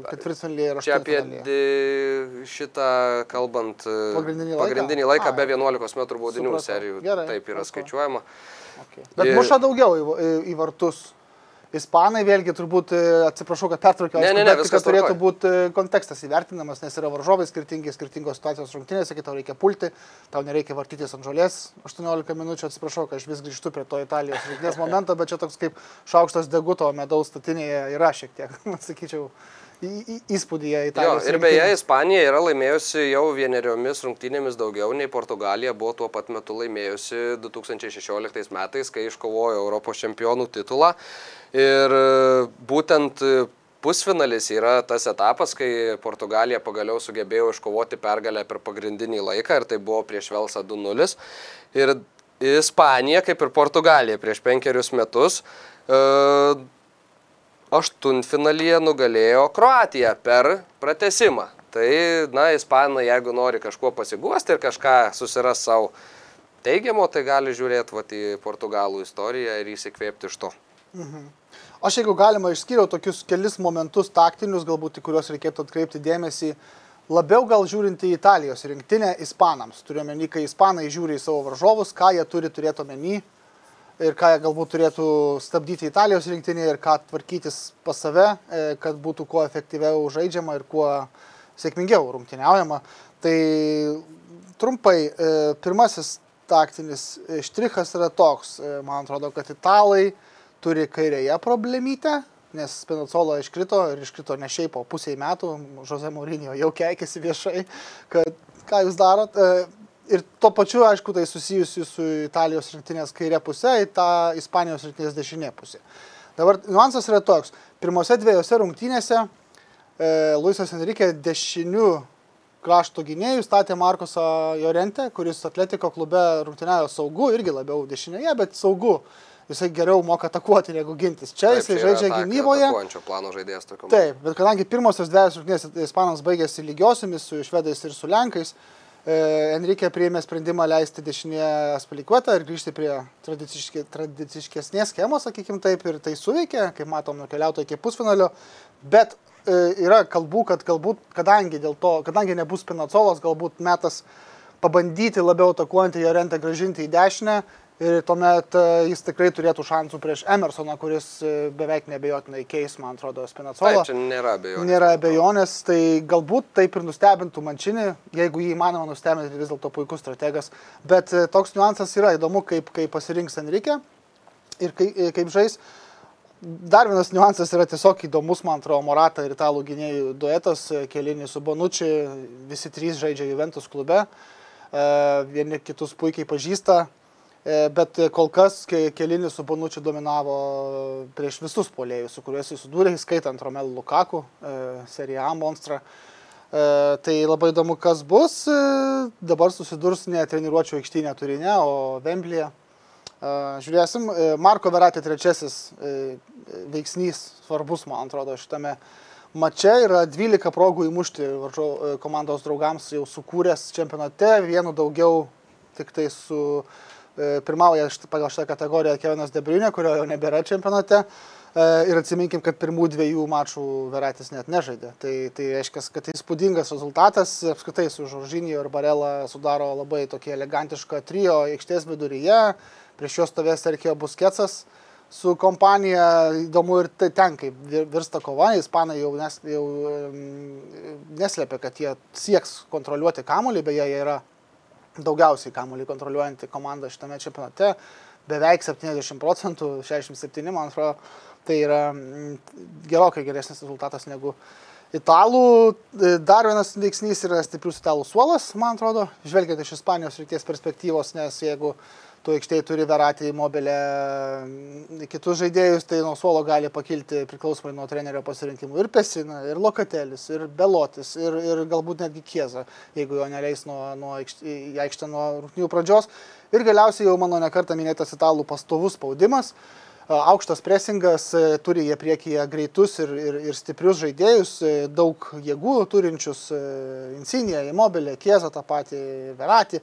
ketvirtfinalyje ir Čia apie aštuntfinalyje. di- šitą kalbant e, Pagrindinį laiką? pagrindinį laiką Ai. be 11 m baudinių serijų. Gerai, Taip yra tvarkoj. skaičiuojama. Okay. Bet Ir- muša daugiau į, į, į vartus. Ispanai vėlgi turbūt, e, atsiprašau, kad pertraukiau, Ne, ne, ne, bet viskas kad turėtų tvarkoj. būti e, kontekstas įvertinamas, nes yra varžovai skirtingi, skirtingos situacijos rungtynėse, kai tau reikia pulti, tau nereikia vartytis ant žolės 18 minučių, atsiprašau, kad aš vis grįžtu prie to Italijos rungtynės momento, bet čia toks kaip šaukštas deguto medaus statinėje yra šiek tiek, sakyčiau, į- į- Italijos. ir beje. Ispanija yra laimėjusi jau vieneriomis rungtynėmis daugiau nei Portugalija buvo tuo pat metu laimėjusi 2016 metais, kai iškovojo Europos čempionų titulą. Ir e, būtent e, pusfinalis yra tas etapas, kai Portugalija pagaliau sugebėjo iškovoti pergalę per pagrindinį laiką ir tai buvo prieš Velsą 2-0. Ir Ispanija, kaip ir Portugalija prieš penkerius metus, e, aštuntfinalyje nugalėjo Kroatiją per pratesimą. Tai, na, ispanai, jeigu nori kažkuo pasiguosti ir kažką susiras savo teigiamo, tai gali žiūrėti vat, į Portugalų istoriją ir įsikvėpti iš to. Aš jeigu galima išskyriau tokius kelis momentus taktinius, galbūt į kuriuos reikėtų atkreipti dėmesį, labiau gal žiūrint į Italijos rinktinę ispanams. Turiu omeny, kai ispanai žiūri į savo varžovus, ką jie turi turėti omeny ir ką jie galbūt turėtų stabdyti Italijos rinktinėje ir ką tvarkytis pas save, e, kad būtų kuo efektyviau žaidžiama ir kuo sėkmingiau rungtyniaujama. Tai trumpai, e, pirmasis taktinis štrichas yra toks, e, man atrodo, kad italai turi kairėje problemytę, nes Spinacola iškrito ir iškrito ne šiaip po pusiai metų, Jose Mourinho jau keikėsi viešai, kad ką jūs darot. Ir tuo pačiu, aišku, tai susijusi su Italijos rinktinės kairė pusė, į tą Ispanijos rinktinės dešinė pusė. Dabar niuansas yra toks. Pirmose dviejose rungtynėse e, Luisas Enrique dešinių krašto gynėjų statė Markusą Jorentę, kuris Atletiko klube rungtyniavo saugu, irgi labiau dešinėje, bet saugu. Jisai geriau moka atakuoti negu gintis. Čia Taip, jisai žaidžia atak- gynyboje. Taip, bet kadangi pirmosios dviejas rungtynės Ispanams baigėsi lygiosiomis su švedais ir su lenkais, Enrique priėmė sprendimą leisti dešinėje Aspalikuotą ir grįžti prie tradiciške, tradiciškesnės schemos, sakykim taip, ir tai suveikė, kaip matom, nukeliauto iki pusfinalio, bet e, yra kalbų, kad galbūt, kadangi, to, kadangi nebus Pinacolos, galbūt metas pabandyti labiau atakuojantį Jorentą gražinti į dešinę ir tuomet e, jis tikrai turėtų šansų prieš Emersoną, kuris e, beveik nebejotinai keis, man atrodo, Spinacolą. Taip, čia nėra abejonės. Nėra abejonės, tai galbūt taip ir nustebintų Mančinį, jeigu jį įmanoma nustebinti, tai vis dėlto puikus strategas. Bet e, toks niuansas yra įdomu, kaip, kaip pasirinks Enrique ir kai, e, kaip žais. Dar vienas niuansas yra tiesiog įdomus, man atrodo, Morata ir italų gynėjų duetas, kelinis su Bonucci, visi trys žaidžia Juventus klube, vieni kitus puikiai pažįsta, bet kol kas ke- kelinis su Bonucci dominavo prieš visus polėjus, su kuriuos jis sudūrė, skaitant Romelu Lukaku, e, Serie A monstrą. E, Tai labai įdomu, kas bus. E, Dabar susidurs ne treniruočio aikštynė Turinė, o Vemblyje. E, Žiūrėsim. E, Marko Veratė trečiasis e, veiksnys, svarbus, man atrodo, šitame mače yra 12 progų įmušti varžo- e, komandos draugams jau sukūręs čempionate, vienu daugiau tik tai su e, pirmauja št- pagal šitą kategoriją Kevinas Debriunė, kurio jau nebėra čempionate. E, Ir atsiminkim, kad pirmų dviejų mačų Veratis net nežaidė. Tai, tai reiškia, kad tai įspūdingas rezultatas. Apskritai su Žoržinio ir Barela sudaro labai tokį elegantišką trijo aikštės viduryje. Prieš juos stovės Serkėjo Busketsas su kompanija. Įdomu ir tai ten, kaip vir- virsta kova. Ispanai jau, nes, jau neslėpia, kad jie sieks kontroliuoti kamuolį, beje, jie yra daugiausiai kamuolį kontroliuojanti komanda šitame čempionate, beveik 70 procentų, 67 man atrodo, tai yra mm, gerokai geresnis rezultatas negu italų. E, Dar vienas veiksnys yra stiprius italų suolas, man atrodo, žvelgiant iš Ispanijos ryties perspektyvos, nes jeigu tu aikštėje turi veratį mobilę mm, kitus žaidėjus, tai nuo suolo gali pakilti priklausomai nuo trenerio pasirinkimų ir Pesina, ir Lokatelis, ir Belotis, ir, ir galbūt netgi Kieza, jeigu jo neleis nuo, nuo aikšt, į aikštę nuo rungtynių pradžios. Ir galiausiai jau mano nekartą minėtas italų pastovus spaudimas. aukštas presingas, e, turi jie priekyje greitus ir, ir, ir stiprius žaidėjus, e, daug jėgų turinčius, e, Insinė, Immobilė, Kieza tą patį, Veratį.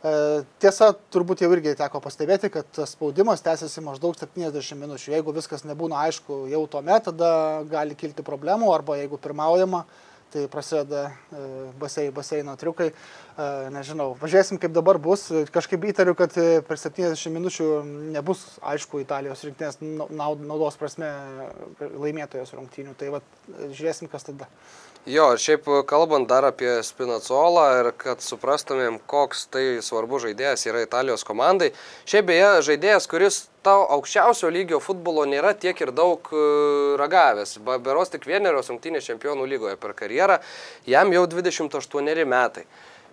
Tiesa, turbūt jau irgi teko pastebėti, kad spaudimas tęsiasi maždaug 70 minučių. Jeigu viskas nebūna aišku jau tuo metu, tada gali kilti problemų arba jeigu pirmaujama, tai prasideda basei, baseino triukai. Nežinau, pažiūrėsim, kaip dabar bus. Kažkaip įtariu, kad e, per 70 minučių nebus aišku Italijos rinktinės naudos prasme laimėtojos rungtynių. Tai va, žiūrėsim, kas tada. Jo, ir šiaip kalbant dar apie Spinacolą ir kad suprastumėm, koks tai svarbus žaidėjas yra Italijos komandai. Šiaip beje, žaidėjas, kuris tau aukščiausio lygio futbolo nėra tiek ir daug e, ragavęs. Beros tik vienerios rungtynės čempionų lygoje per karjerą, jam jau 28 metai.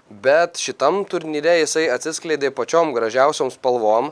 Bet šitam turnyre jisai atsiskleidė pačiom gražiausiom spalvom.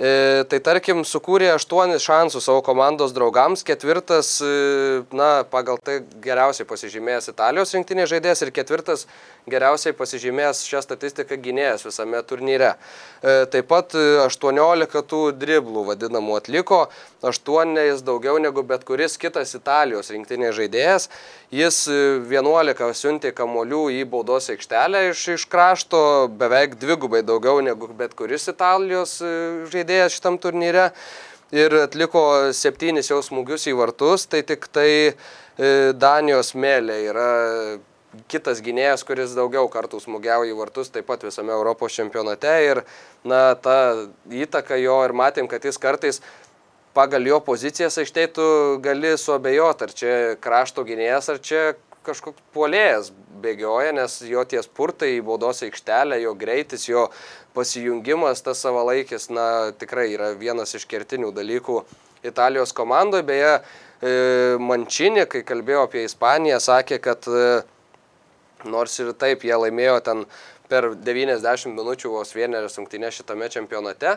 E, tai tarkim, sukūrė aštuonis šansus savo komandos draugams, ketvirtas, e, na, pagal tai geriausiai pasižymėjęs Italijos rinktinės žaidėjas ir ketvirtas geriausiai pasižymėjęs šią statistiką gynėjas visame turnyre. E, taip pat 18 e, tų driblų vadinamų atliko, 8 jis daugiau negu bet kuris kitas Italijos rinktinės žaidėjas. Jis 11 e, siuntė kamolių į baudos aikštelę iš, iš krašto, beveik dvigubai daugiau negu bet kuris Italijos žaidėjas žaidėjas šitam turnyre ir atliko septynis jau smūgius į vartus, tai tik tai e, Danijos mėlė yra kitas gynėjas, kuris daugiau kartų smūgiavo į vartus, taip pat visame Europos čempionate ir na, ta įtaka jo ir matėm, kad jis kartais pagal jo pozicijas aikštėje tu gali suabejoti, ar čia krašto gynėjas, ar čia kažkoks puolėjas bėgioja, nes jo tie spurtai į baudos aikštelę, jo greitis, jo pasijungimas, tas savalaikis, na, tikrai yra vienas iš kertinių dalykų Italijos komandoje. Beje, e, Mančinė, kai kalbėjo apie Ispaniją, sakė, kad e, nors ir taip jie laimėjo ten per 90 minučių vos vienerias rungtynės šitame čempionate,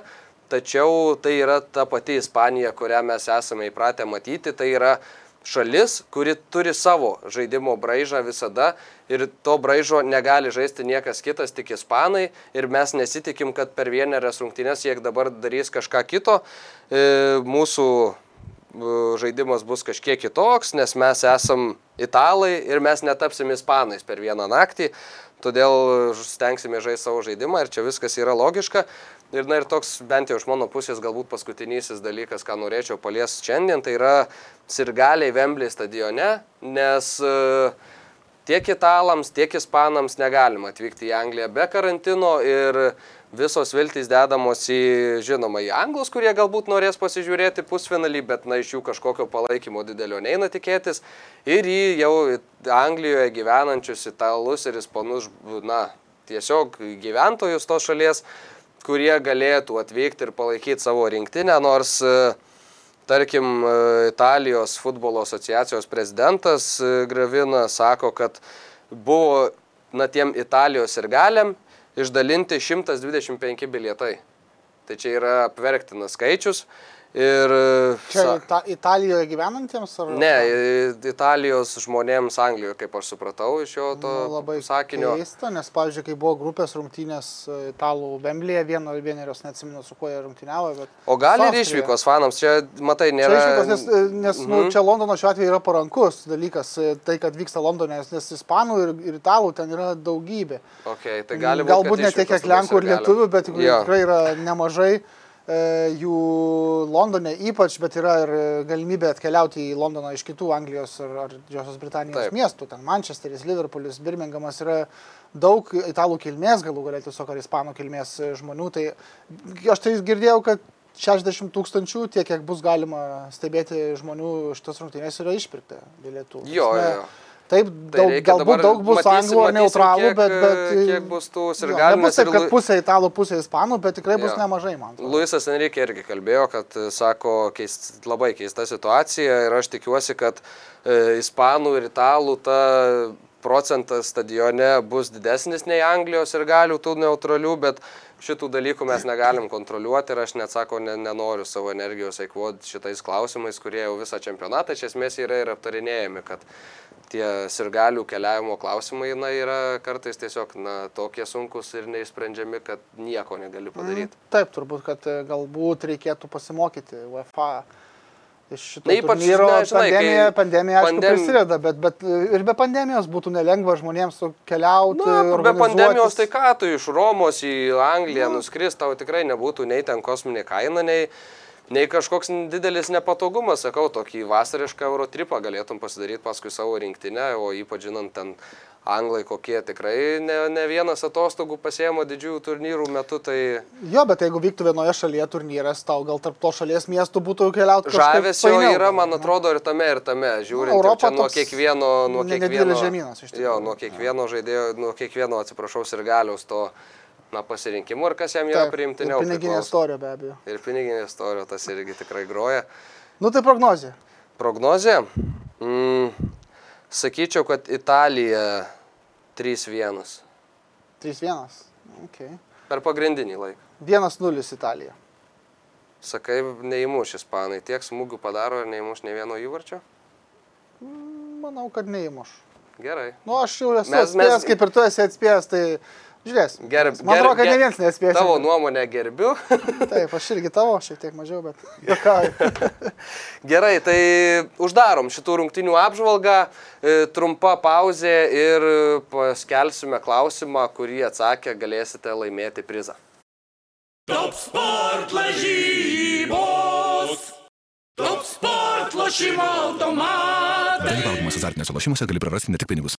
tačiau tai yra ta pati Ispanija, kurią mes esame įpratę matyti, tai yra šalis, kuri turi savo žaidimo braižą visada ir to braižo negali žaisti niekas kitas, tik ispanai ir mes nesitikim, kad per vienerias rungtynės jie dabar darys kažką kito. E, mūsų e, žaidimas bus kažkiek kitoks, nes mes esam italai ir mes netapsim ispanais per vieną naktį, todėl stengsime žaisti savo žaidimą ir čia viskas yra logiška. Ir, na, ir toks bent jau iš mano pusės galbūt paskutinysis dalykas, ką norėčiau palies šiandien, tai yra sirgaliai Vemblį stadione, nes uh, tiek italams, tiek ispanams negalima atvykti į Angliją be karantino ir visos viltys dedamos į, žinoma, į anglus, kurie galbūt norės pasižiūrėti pusfinalį, bet na iš jų kažkokio palaikymo didelio neina tikėtis, ir į jau Anglijoje gyvenančius italus ir ispanus, na, tiesiog gyventojus tos šalies kurie galėtų atvykti ir palaikyti savo rinktinę, nors, e, tarkim, e, Italijos futbolo asociacijos prezidentas e, Gravina sako, kad buvo, na, tiem Italijos ir galiam išdalinti 125 bilietai. Tai čia yra apverktinas skaičius. Ir, Čia sa... Ita Italijoje gyvenantiems? Ar... Ne, Italijos žmonėms Anglijoje, kaip aš supratau iš jo to nu, labai sakinio. Keista, nes, pavyzdžiui, kai buvo grupės rungtynės e, Italų Vemblėje, vieno ir vienerios neatsimenu, su kuo jie rungtyniavo. Bet... O gal ir išvykos fanams, čia, matai, nėra. Čia išvykos, nes, e, nes mm -hmm. nu, mhm. čia Londono šiuo atveju yra parankus dalykas, e, tai, kad vyksta Londone, nes, Ispanų ir, ir Italų ten yra daugybė. Okay, tai gali būt, Galbūt ne tiek, kiek Lenkų ir Lietuvių, bet tikrai yra nemažai. E, jų Londone ypač, bet yra ir galimybė atkeliauti į Londoną iš kitų Anglijos ar, ar Didžiosios Britanijos Taip. miestų. Ten Manchesteris, Liverpoolis, Birminghamas yra daug italų kilmės, galų galėtų tiesiog ar ispanų kilmės žmonių. Tai aš tai girdėjau, kad 60 tūkstančių, tiek kiek bus galima stebėti žmonių šitas rungtynės yra išpirkta bilietų. Jo, jo, jo. Taip, tai daug, galbūt daug bus matysim, anglų ar neutralų, kiek, bet, bet... Kiek bus tų ir galima... Nebus taip, kad pusė italų, pusė ispanų, bet tikrai bus jo. nemažai, man. Atrodo. Luisas Enrique irgi kalbėjo, kad, sako, keist, labai keista situacija ir aš tikiuosi, kad e, ispanų ir italų ta procentas stadione bus didesnis nei Anglijos ir galių tų neutralių, bet šitų dalykų mes negalim kontroliuoti ir aš net sako, ne, nenoriu savo energijos eikvoti šitais klausimais, kurie jau visą čempionatą iš esmės yra ir aptarinėjami, kad tie sirgalių keliavimo klausimai na, yra kartais tiesiog na, tokie sunkus ir neišsprendžiami, kad nieko negali padaryti. Taip, turbūt, kad e, galbūt reikėtų pasimokyti UEFA iš šito Na, ypač, turnyro. na, žinai, pandemija, pandemija aišku, pandem- prisideda, bet, bet e, ir be pandemijos būtų nelengva žmonėms keliauti. Na, be pandemijos tai ką tu iš Romos į Angliją nu. nuskris, tau tikrai nebūtų nei ten kosminė kaina, nei, nei kažkoks didelis nepatogumas, sakau, tokį vasarišką Eurotripą galėtum pasidaryti paskui savo rinktinę, o ypač žinant ten Anglai kokie tikrai ne, ne vienas atostogų pasiemo didžiųjų turnyrų metu, tai Jo, bet jeigu vyktų vienoje šalyje turnyras, tau gal tarp to šalies miestų būtų keliauti. žavesio yra, man atrodo, ir tame, ir tame, žiūrint, Europa nuo kiekvieno, nuo kiekvieno, žemynas, iš tikrųjų. jo, nuo kiekvieno žaidėjo, nuo kiekvieno, atsiprašau, ir galiaus to na, pasirinkimo ir kas jam yra priimtiniau. Piniginė priklauso. istorija be abejo. Ir piniginė istorija tas irgi tikrai groja. Nu tai prognozija. Prognozė. Mm, sakyčiau, kad Italija 3-1 3-1. Okay. per pagrindinį laiką. 1-0 Italija. Sakai, neįmuš ispanai. Tiek smūgių padaro ir neįmuš ne vieno įvarčio? Manau, kad neįmuš. Gerai. Nu, aš jau esu mes, atspėjęs, mes- kaip ir tu esi atspėjęs, tai žiūrėsim. Gerb, Man atrodo, kad ne vienas nespės. Tavo nuomonę gerbiu. Taip, aš irgi tavo, šiek tiek mažiau, bet... Gerai, tai uždarom šitų rungtinių apžvalgą, e, trumpa pauzė ir paskelsime klausimą, kurį atsakę galėsite laimėti prizą. Top sport lažybos. Top sport lošimo automatai. Dalyvaudamas azartiniuose lošimuose gali prarasti ne tik pinigus.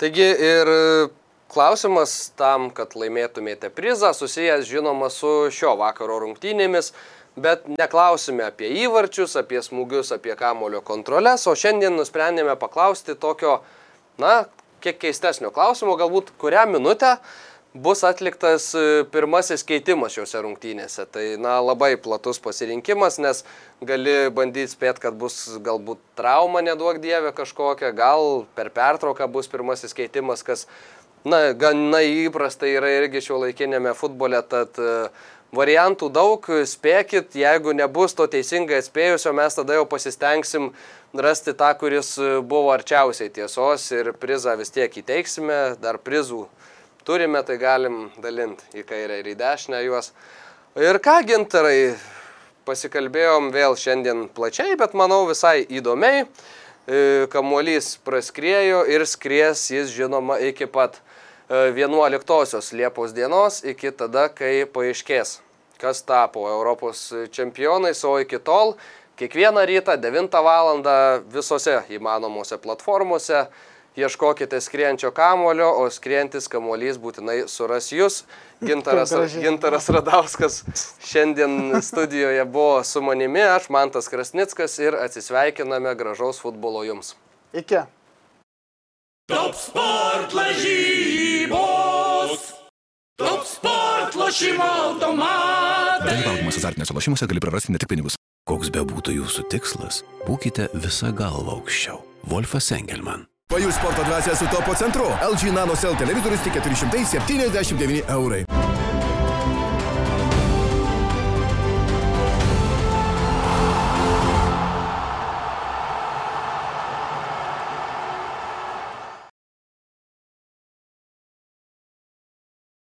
Taigi ir klausimas tam, kad laimėtumėte prizą, susijęs žinoma su šio vakaro rungtynėmis, bet neklausime apie įvarčius, apie smūgius, apie kamulio kontrolės, o šiandien nusprendėme paklausti tokio, na, kiek keistesnio klausimo, galbūt kurią minutę bus atliktas e, pirmasis keitimas šiuose rungtynėse. Tai, na, labai platus pasirinkimas, nes gali bandyti spėti, kad bus galbūt trauma, neduok dievė kažkokia, gal per pertrauką bus pirmasis keitimas, kas, na, gana įprasta yra irgi šio laikinėme futbole, tad e, variantų daug, spėkit, jeigu nebus to teisingai atspėjusio, mes tada jau pasistengsim rasti tą, kuris e, buvo arčiausiai tiesos ir prizą vis tiek įteiksime, dar prizų turime, tai galim dalinti į kairę ir į dešinę juos. Ir ką, gintarai, pasikalbėjom vėl šiandien plačiai, bet manau visai įdomiai. E, Kamuolys praskriejo ir skries jis žinoma iki pat e, 11 Liepos dienos, iki tada, kai paaiškės, kas tapo Europos čempionais, o iki tol kiekvieną rytą 9 val. visose įmanomose platformose ieškokite skrienčio kamulio, o skrientis kamuolys būtinai suras jūs. Gintaras. Gintaras Radauskas šiandien studijoje buvo su manimi, aš Mantas Krasnickas ir atsisveikiname gražaus futbolo jums. Iki. Top sport lažybos. Top sport lošimo automatai. Dalyvaudamas azartiniuose lošimuose gali prarasti ne tik pinigus. Koks be būtų jūsų tikslas, būkite visą galvą aukščiau. Wolfas Engelman. Pajus sporto dvasia su topo centru. LG Nano Cell televizorius tik 479 eurai.